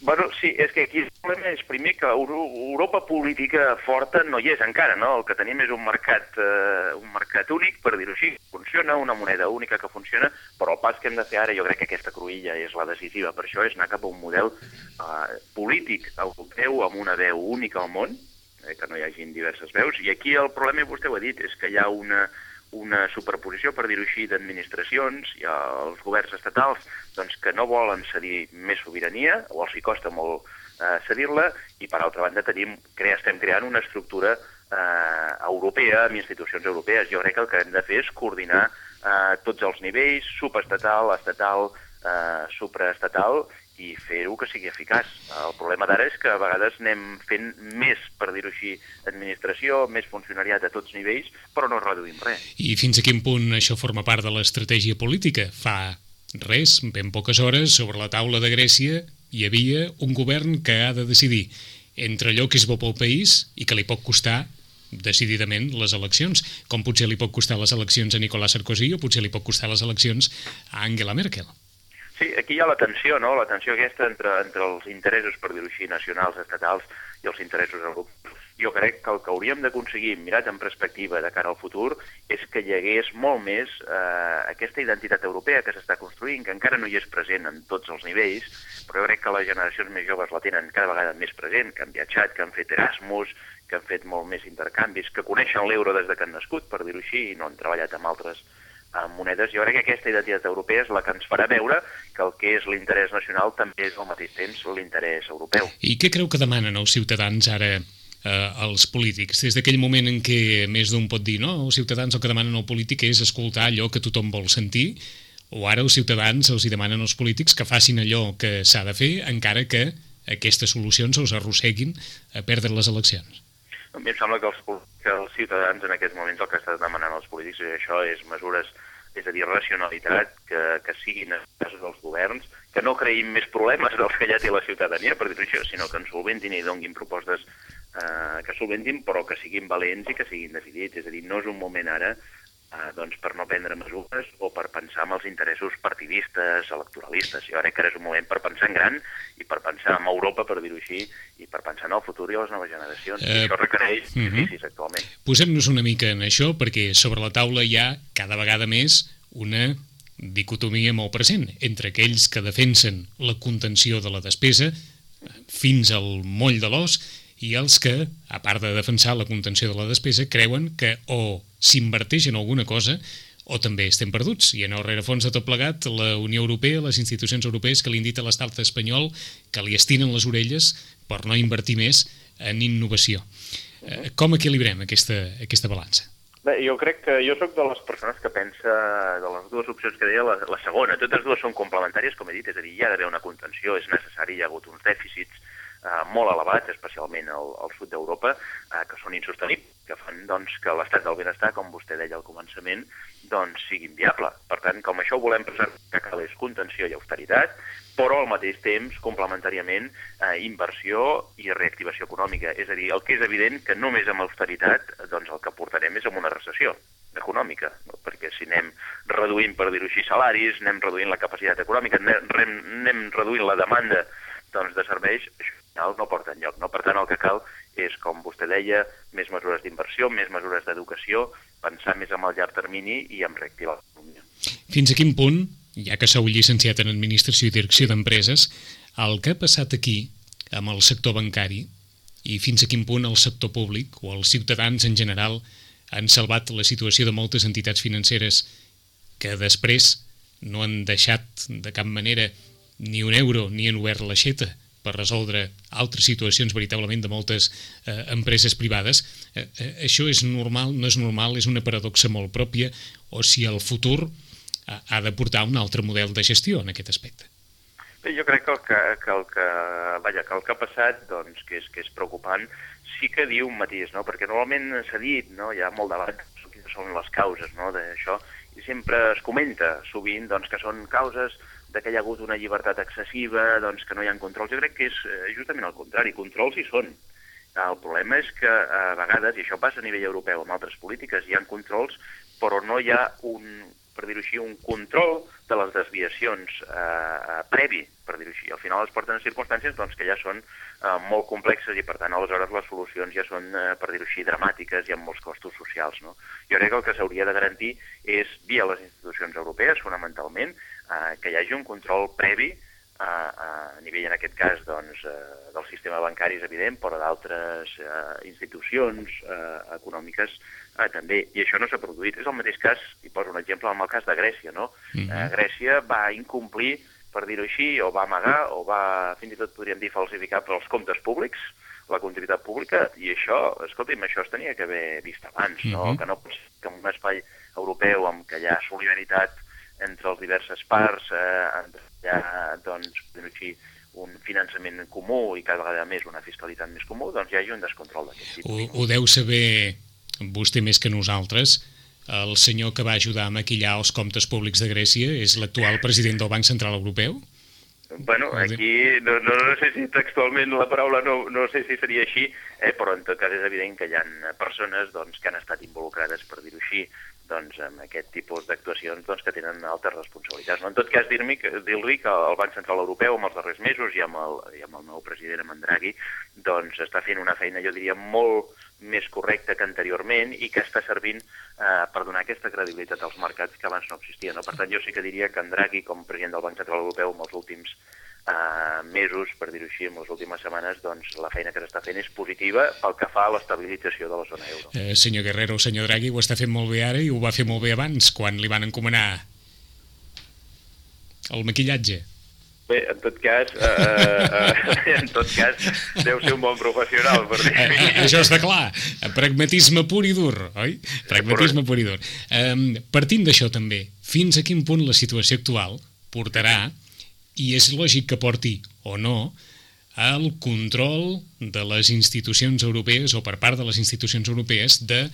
[SPEAKER 4] Bueno, sí, és que aquí és primer que Europa política forta no hi és encara, no? El que tenim és un mercat, eh, un mercat únic, per dir-ho així, funciona, una moneda única que funciona, però el pas que hem de fer ara, jo crec que aquesta cruïlla és la decisiva, per això és anar cap a un model eh, polític europeu amb una veu única al món, eh, que no hi hagin diverses veus, i aquí el problema, vostè ho ha dit, és que hi ha una, una superposició, per dir-ho així, d'administracions i els governs estatals doncs, que no volen cedir més sobirania, o els hi costa molt eh, cedir-la, i per altra banda tenim, crea, estem creant una estructura eh, europea, amb institucions europees. Jo crec que el que hem de fer és coordinar eh, tots els nivells, subestatal, estatal, eh, supraestatal, i fer-ho que sigui eficaç. El problema d'ara és que a vegades anem fent més, per dir-ho així, administració, més funcionariat a tots nivells, però no reduïm res.
[SPEAKER 1] I fins a quin punt això forma part de l'estratègia política? Fa res, ben poques hores, sobre la taula de Grècia hi havia un govern que ha de decidir entre allò que és bo pel país i que li pot costar decididament les eleccions, com potser li pot costar les eleccions a Nicolás Sarkozy o potser li pot costar les eleccions a Angela Merkel.
[SPEAKER 4] Sí, aquí hi ha la tensió, no? La tensió aquesta entre, entre els interessos, per dir-ho així, nacionals, estatals i els interessos europeus. Jo crec que el que hauríem d'aconseguir, mirat en perspectiva de cara al futur, és que hi hagués molt més eh, aquesta identitat europea que s'està construint, que encara no hi és present en tots els nivells, però jo crec que les generacions més joves la tenen cada vegada més present, que han viatjat, que han fet Erasmus, que han fet molt més intercanvis, que coneixen l'euro des de que han nascut, per dir-ho així, i no han treballat amb altres amb monedes. Jo crec que aquesta identitat europea és la que ens farà veure que el que és l'interès nacional també és al mateix temps l'interès europeu.
[SPEAKER 1] I què creu que demanen els ciutadans ara eh, als polítics? Des d'aquell moment en què més d'un pot dir no, els ciutadans el que demanen al polític és escoltar allò que tothom vol sentir, o ara els ciutadans els hi demanen als polítics que facin allò que s'ha de fer, encara que aquestes solucions els arrosseguin a perdre les eleccions?
[SPEAKER 4] A mi em sembla que els, que els ciutadans en aquests moments el que estan demanant als polítics és això, és mesures és a dir, racionalitat, que, que siguin casos dels governs, que no creïn més problemes dels que ja té la ciutadania, per dir-ho això, sinó que ens solventin i donguin propostes eh, que solventin, però que siguin valents i que siguin decidits. És a dir, no és un moment ara eh, doncs per no prendre mesures o per pensar en els interessos partidistes, electoralistes. Jo crec que ara és un moment per pensar en gran i per pensar en Europa, per dir-ho així, i per pensar en el futur i les noves generacions. Eh, I això requereix uh -huh. actualment.
[SPEAKER 1] Posem-nos una mica en això, perquè sobre la taula hi ha cada vegada més una dicotomia molt present entre aquells que defensen la contenció de la despesa fins al moll de l'os i els que, a part de defensar la contenció de la despesa, creuen que o s'inverteix en alguna cosa o també estem perduts. I en el rerefons de tot plegat, la Unió Europea, les institucions europees que li indita l'estat espanyol que li estinen les orelles per no invertir més en innovació. Eh, com equilibrem aquesta, aquesta balança?
[SPEAKER 4] Bé, jo crec que jo sóc de les persones que pensa de les dues opcions que deia, la, la segona. Totes dues són complementàries, com he dit, és a dir, hi ha d'haver una contenció, és necessari, hi ha hagut uns dèficits eh, molt elevats, especialment al, al sud d'Europa, eh, que són insostenibles, que fan doncs, que l'estat del benestar, com vostè deia al començament, doncs, sigui inviable. Per tant, com això ho volem preservar, que cal és contenció i austeritat, però al mateix temps, complementàriament, eh, inversió i reactivació econòmica. És a dir, el que és evident que només amb austeritat doncs, el que portarem és amb una recessió econòmica, no? perquè si anem reduint, per dir-ho així, salaris, anem reduint la capacitat econòmica, anem, anem reduint la demanda doncs, de serveis, això no porta enlloc. No? Per tant, el que cal és, com vostè deia, més mesures d'inversió, més mesures d'educació, pensar més en el llarg termini i en reactivar l'economia.
[SPEAKER 1] Fins a quin punt, ja que sou llicenciat en Administració i Direcció d'Empreses, el que ha passat aquí amb el sector bancari i fins a quin punt el sector públic o els ciutadans en general han salvat la situació de moltes entitats financeres que després no han deixat de cap manera ni un euro ni han obert l'aixeta per resoldre altres situacions veritablement de moltes eh, empreses privades. Eh, eh, això és normal, no és normal, és una paradoxa molt pròpia, o si el futur ha, ha de portar un altre model de gestió en aquest aspecte.
[SPEAKER 4] Bé, jo crec que el que, que, el que, vaja, que el que ha passat, doncs, que és, que és preocupant, sí que diu un matís, no? perquè normalment s'ha dit, no? hi ha molt debat quines són les causes no? d'això, i sempre es comenta sovint doncs, que són causes de que hi ha hagut una llibertat excessiva, doncs, que no hi ha controls. Jo crec que és eh, justament el contrari, controls hi són. El problema és que a vegades, i això passa a nivell europeu amb altres polítiques, hi ha controls, però no hi ha un, per dir-ho així, un control de les desviacions eh, eh, previ, per dir-ho així. Al final es porten a circumstàncies doncs, que ja són eh, molt complexes i, per tant, aleshores les solucions ja són, eh, per dir-ho així, dramàtiques i amb molts costos socials. No? Jo crec que el que s'hauria de garantir és, via les institucions europees, fonamentalment, eh, que hi hagi un control previ a, a nivell, en aquest cas, doncs, eh, del sistema bancari és evident, però d'altres eh, institucions eh, econòmiques eh, també. I això no s'ha produït. És el mateix cas, i poso un exemple, amb el cas de Grècia, no? Mm -hmm. eh, Grècia va incomplir, per dir-ho així, o va amagar, o va, fins i tot podríem dir, falsificar per els comptes públics, la comptabilitat pública, i això, escolti'm, això es tenia que haver vist abans, no? Mm -hmm. Que no pot ser que en un espai europeu amb què hi ha solidaritat entre les diverses parts, eh, ha, doncs, així, un finançament comú i cada vegada més una fiscalitat més comú, doncs hi hagi un descontrol d'aquest tipus.
[SPEAKER 1] Ho, ho deu saber vostè més que nosaltres, el senyor que va ajudar a maquillar els comptes públics de Grècia és l'actual president del Banc Central Europeu?
[SPEAKER 4] Bueno, aquí no, no, no sé si textualment la paraula no, no sé si seria així, eh, però en tot cas és evident que hi ha persones doncs, que han estat involucrades, per dir-ho així, doncs, amb aquest tipus d'actuacions doncs, que tenen altes responsabilitats. No? En tot cas, dir-li que, dir que el Banc Central Europeu, amb els darrers mesos i amb el, i amb el nou president, amb en Draghi, doncs, està fent una feina, jo diria, molt més correcta que anteriorment i que està servint eh, per donar aquesta credibilitat als mercats que abans no existia. No? Per tant, jo sí que diria que en Draghi, com president del Banc Central Europeu, en els últims eh, mesos, per dir-ho així, en les últimes setmanes, doncs la feina que s'està fent és positiva pel que fa a l'estabilització de la zona euro.
[SPEAKER 1] Eh, senyor Guerrero, senyor Draghi ho està fent molt bé ara i ho va fer molt bé abans, quan li van encomanar el maquillatge.
[SPEAKER 4] Bé, en tot cas, eh, eh, en tot cas, deu ser un bon professional, per dir
[SPEAKER 1] eh, eh, Això està clar. Pragmatisme pur i dur, oi? Pragmatisme pur i dur. Eh, partint d'això també, fins a quin punt la situació actual portarà, i és lògic que porti o no, el control de les institucions europees o per part de les institucions europees de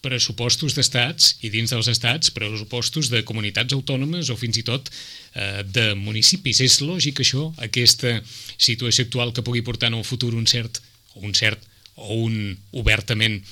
[SPEAKER 1] pressupostos d'estats i dins dels estats pressupostos de comunitats autònomes o fins i tot eh, de municipis. És lògic això, aquesta situació actual que pugui portar en el futur un cert o un cert o un obertament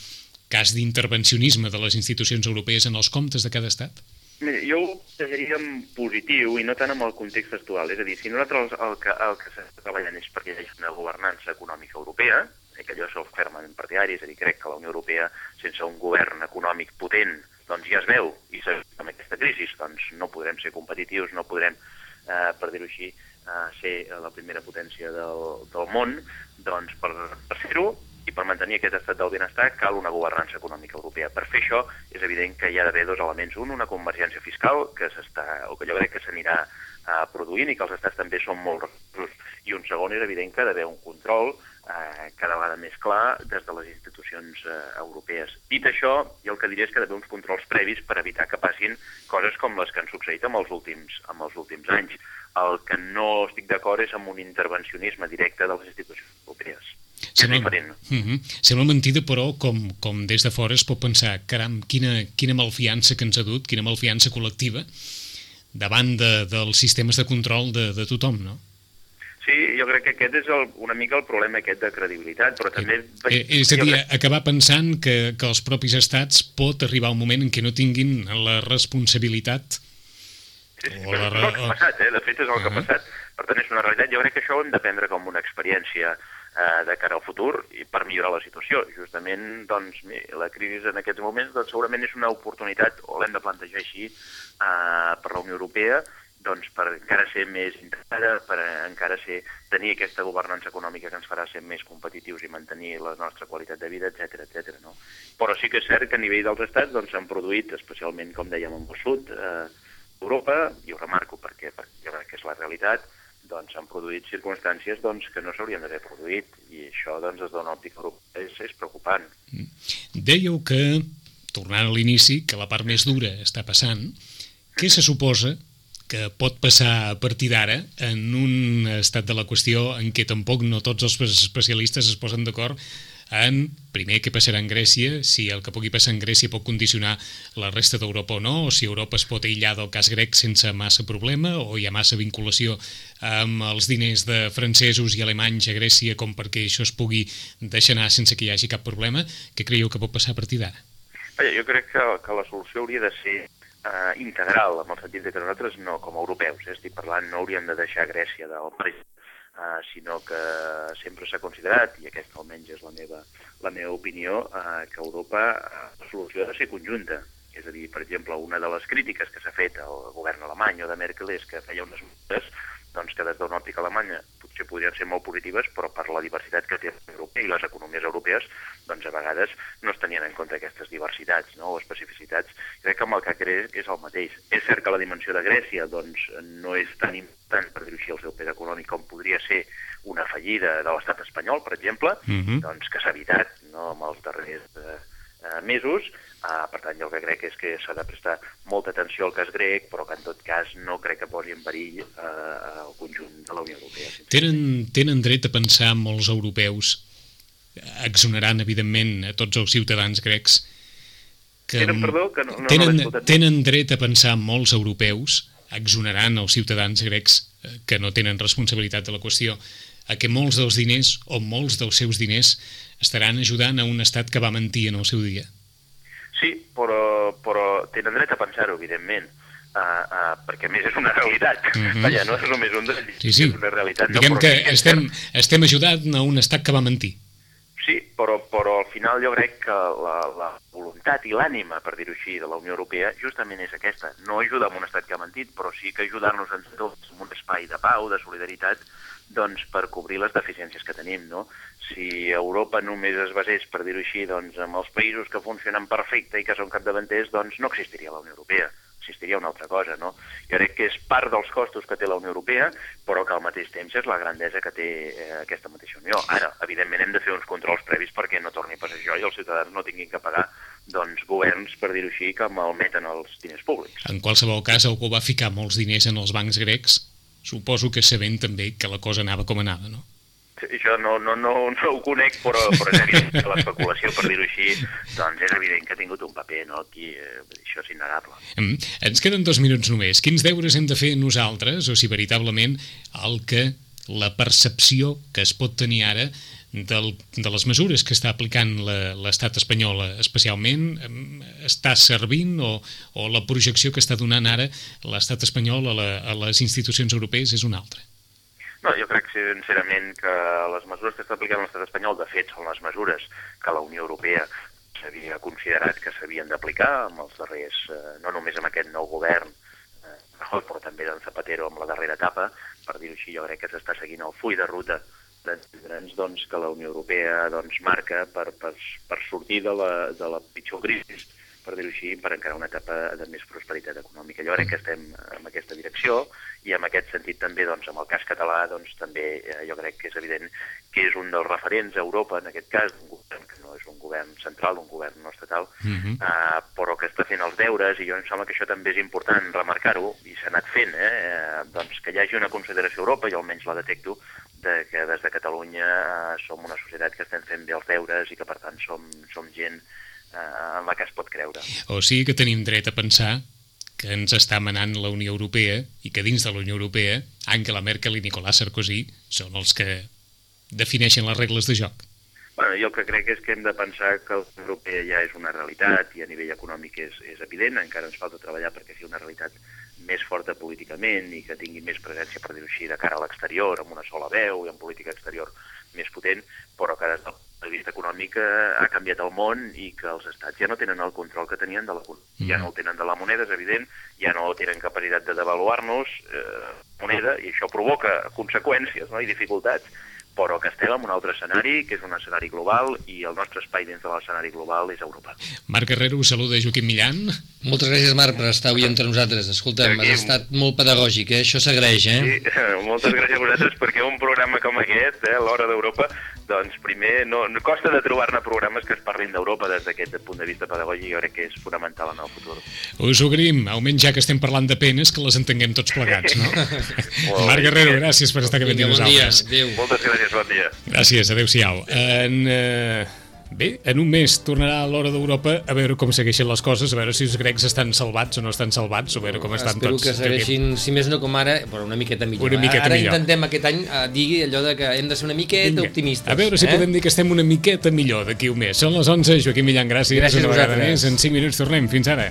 [SPEAKER 1] cas d'intervencionisme de les institucions europees en els comptes de cada estat?
[SPEAKER 4] Jo ho en positiu i no tant amb el context actual. És a dir, si nosaltres el que, el que s'està treballant és perquè hi hagi una governança econòmica europea, i que jo soc fermament partidari, és a dir, crec que la Unió Europea, sense un govern econòmic potent, doncs ja es veu, i amb aquesta crisi, doncs no podrem ser competitius, no podrem, eh, per dir-ho així, eh, ser la primera potència del, del món, doncs per, per ser-ho i per mantenir aquest estat del benestar cal una governança econòmica europea. Per fer això és evident que hi ha d'haver dos elements. Un, una convergència fiscal, que s'està, o que jo crec que s'anirà uh, produint i que els estats també són molt recursos. I un segon és evident que ha d'haver un control eh, cada vegada més clar des de les institucions eh, europees. Dit això, jo el que diria és que ha d'haver uns controls previs per evitar que passin coses com les que han succeït amb els últims, amb els últims anys. El que no estic d'acord és amb un intervencionisme directe de les institucions europees.
[SPEAKER 1] Sembla, uh -huh. Sembla mentida, però, com, com des de fora es pot pensar, caram, quina, quina malfiança que ens ha dut, quina malfiança col·lectiva davant de, dels sistemes de control de, de tothom, no?
[SPEAKER 4] Sí, jo crec que aquest és el, una mica el problema aquest de credibilitat, però també...
[SPEAKER 1] Eh, és a dir, crec... acabar pensant que, que els propis estats pot arribar un moment en què no tinguin la responsabilitat...
[SPEAKER 4] Sí, sí, o la... és el que ha passat, eh? de fet és el uh -huh. que ha passat, per tant és una realitat. Jo crec que això ho hem de prendre com una experiència eh, de cara al futur i per millorar la situació. Justament, doncs, la crisi en aquests moments doncs, segurament és una oportunitat, o l'hem de plantejar així, eh, per la Unió Europea, doncs, per encara ser més integrada, per encara ser, tenir aquesta governança econòmica que ens farà ser més competitius i mantenir la nostra qualitat de vida, etc etc. no? Però sí que és cert que a nivell dels estats doncs, s'han doncs, produït, especialment, com dèiem, en el sud, eh, Europa, i ho remarco perquè, perquè és la realitat, doncs s'han produït circumstàncies doncs, que no s'haurien d'haver produït i això doncs, des d'una òptica europea és, és preocupant.
[SPEAKER 1] Dèieu que, tornant a l'inici, que la part més dura està passant, què se suposa que pot passar a partir d'ara en un estat de la qüestió en què tampoc no tots els especialistes es posen d'acord en, primer, què passarà en Grècia, si el que pugui passar en Grècia pot condicionar la resta d'Europa o no, o si Europa es pot aïllar del cas grec sense massa problema, o hi ha massa vinculació amb els diners de francesos i alemanys a Grècia com perquè això es pugui deixar anar sense que hi hagi cap problema. Què creieu que pot passar a partir d'ara?
[SPEAKER 4] jo crec que, que la solució hauria de ser eh, integral, en el sentit que nosaltres no, com a europeus, eh, estic parlant, no hauríem de deixar Grècia del marge Uh, sinó que sempre s'ha considerat, i aquesta almenys és la meva, la meva opinió, uh, que Europa uh, la solució ha de ser conjunta. És a dir, per exemple, una de les crítiques que s'ha fet al govern alemany o de Merkel és que feia unes mesures doncs, que des d'una òptica alemanya potser podrien ser molt positives, però per la diversitat que té l'Europa i les economies europees, doncs a vegades no es tenien en compte aquestes diversitats no? o especificitats. Crec que amb el que crec és el mateix. És cert que la dimensió de Grècia doncs, no és tan important, per així, el seu pes econòmic com podria ser una fallida de l'estat espanyol, per exemple,
[SPEAKER 1] Mhm.
[SPEAKER 4] -huh. doncs que s'ha evitat no? amb els darrers eh, eh, mesos. Uh, per tant, jo el que crec és que s'ha de prestar molta atenció al cas grec, però que en tot cas no crec que posi en perill uh, el conjunt de la Unió Europea.
[SPEAKER 1] Tenen, tenen dret a pensar molts europeus, exonerant, evidentment, a tots els ciutadans grecs, que
[SPEAKER 4] Tenen, perdó, que no, no,
[SPEAKER 1] tenen,
[SPEAKER 4] no
[SPEAKER 1] tenen dret a pensar molts europeus, exonerant els ciutadans grecs eh, que no tenen responsabilitat de la qüestió, a que molts dels diners o molts dels seus diners estaran ajudant a un estat que va mentir en el seu dia.
[SPEAKER 4] Sí, però, però tenen dret a pensar-ho, evidentment, uh, uh, perquè a més és una realitat.
[SPEAKER 1] Mhm.
[SPEAKER 4] -huh. Vaja, no és només un dels
[SPEAKER 1] Sí, sí.
[SPEAKER 4] és una realitat.
[SPEAKER 1] Diguem
[SPEAKER 4] no,
[SPEAKER 1] que estem, estem ajudant a un estat que va mentir.
[SPEAKER 4] Sí, però, però al final jo crec que la, la voluntat i l'ànima, per dir-ho així, de la Unió Europea justament és aquesta. No ajudar a un estat que ha mentit, però sí que ajudar-nos entre tots en un espai de pau, de solidaritat, doncs per cobrir les deficiències que tenim, no? Si Europa només es basés, per dir-ho així, doncs amb els països que funcionen perfecte i que són capdavanters, doncs no existiria la Unió Europea existiria una altra cosa, no? Jo crec que és part dels costos que té la Unió Europea, però que al mateix temps és la grandesa que té eh, aquesta mateixa Unió. Ara, evidentment, hem de fer uns controls previs perquè no torni a passar això i els ciutadans no tinguin que pagar doncs, governs, per dir-ho així, que malmeten els diners públics.
[SPEAKER 1] En qualsevol cas, algú va ficar molts diners en els bancs grecs, suposo que sabent també que la cosa anava com anava, no?
[SPEAKER 4] Això no, no, no, no ho conec, però, però és evident que l'especulació, per dir-ho així, doncs és evident que ha tingut un paper, no? Aquí, eh, això és innegable.
[SPEAKER 1] Mm. Ens queden dos minuts només. Quins deures hem de fer nosaltres, o si veritablement el que la percepció que es pot tenir ara del, de les mesures que està aplicant l'estat espanyol especialment em, està servint o, o la projecció que està donant ara l'estat espanyol a, la, a les institucions europees és una altra.
[SPEAKER 4] No, jo crec sincerament que les mesures que està aplicant l'estat espanyol, de fet, són les mesures que la Unió Europea s'havia considerat que s'havien d'aplicar amb els darrers, eh, no només amb aquest nou govern, eh, però també d'en Zapatero amb la darrera etapa, per dir-ho així, jo crec que s'està seguint el full de ruta d'entendre'ns doncs, que la Unió Europea doncs, marca per, per, per sortir de la, de la pitjor crisi, per dir-ho així, per encarar una etapa de més prosperitat econòmica. Jo crec que estem en aquesta direcció i en aquest sentit també, doncs, amb el cas català, doncs, també eh, jo crec que és evident que és un dels referents a Europa, en aquest cas, un govern que no és un govern central, un govern no estatal,
[SPEAKER 1] Uh -huh.
[SPEAKER 4] eh, però que està fent els deures, i jo em sembla que això també és important remarcar-ho, i s'ha anat fent, eh, eh, doncs que hi hagi una consideració a Europa, jo almenys la detecto, de que des de Catalunya eh, som una societat que estem fent bé els deures i que per tant som, som gent eh, en la que es pot creure.
[SPEAKER 1] O sigui que tenim dret a pensar que ens està manant la Unió Europea i que dins de la Unió Europea Angela Merkel i Nicolás Sarkozy són els que defineixen les regles de joc.
[SPEAKER 4] Bueno, jo el que crec és que hem de pensar que la Unió Europea ja és una realitat i a nivell econòmic és, és evident, encara ens falta treballar perquè sigui una realitat més forta políticament i que tingui més presència, per dir-ho així, de cara a l'exterior, amb una sola veu i amb política exterior més potent, però que des del punt de vista econòmic eh, ha canviat el món i que els estats ja no tenen el control que tenien de la ja no el tenen de la moneda, és evident, ja no tenen capacitat de devaluar-nos eh, moneda i això provoca conseqüències no? i dificultats però que estem en un altre escenari, que és un escenari global, i el nostre espai dins de l'escenari global és Europa.
[SPEAKER 1] Marc Guerrero, saluda Joaquim Millan.
[SPEAKER 2] Moltes gràcies, Marc, per estar avui entre nosaltres. Escolta'm,
[SPEAKER 4] Joaquim.
[SPEAKER 2] has estat molt pedagògic, eh? això s'agraeix, eh?
[SPEAKER 4] Sí, [LAUGHS] moltes gràcies a vosaltres perquè un programa com aquest, eh, l'Hora d'Europa, doncs primer no, no costa de trobar-ne programes que es parlin d'Europa des d'aquest punt de vista pedagògic, jo crec que és fonamental en el futur.
[SPEAKER 1] Us agraïm, almenys ja que estem parlant de penes, que les entenguem tots plegats, no? [LAUGHS]
[SPEAKER 4] Molt
[SPEAKER 1] Marc. Guerrero, gràcies per estar aquí amb
[SPEAKER 2] Vinga, bon dia,
[SPEAKER 1] nosaltres.
[SPEAKER 2] adéu.
[SPEAKER 4] Moltes gràcies, bon dia.
[SPEAKER 1] Gràcies, adeu-siau. En, eh, bé, en un mes tornarà a l'hora d'Europa a veure com segueixen les coses, a veure si els grecs estan salvats o no estan salvats, o a veure com estan
[SPEAKER 2] Espero
[SPEAKER 1] tots.
[SPEAKER 2] que segueixin, si més no com ara, però una miqueta millor.
[SPEAKER 1] Una miqueta
[SPEAKER 2] ara
[SPEAKER 1] millor.
[SPEAKER 2] intentem aquest any eh, dir allò de que hem de ser una miqueta
[SPEAKER 1] Vinga,
[SPEAKER 2] optimistes.
[SPEAKER 1] A veure si
[SPEAKER 2] eh?
[SPEAKER 1] podem dir que estem una miqueta millor d'aquí un mes. Són les 11, Joaquim Millan, gràcies.
[SPEAKER 2] Gràcies
[SPEAKER 1] una
[SPEAKER 2] a
[SPEAKER 1] vegada
[SPEAKER 2] vosaltres.
[SPEAKER 1] més. En 5 minuts tornem. Fins ara.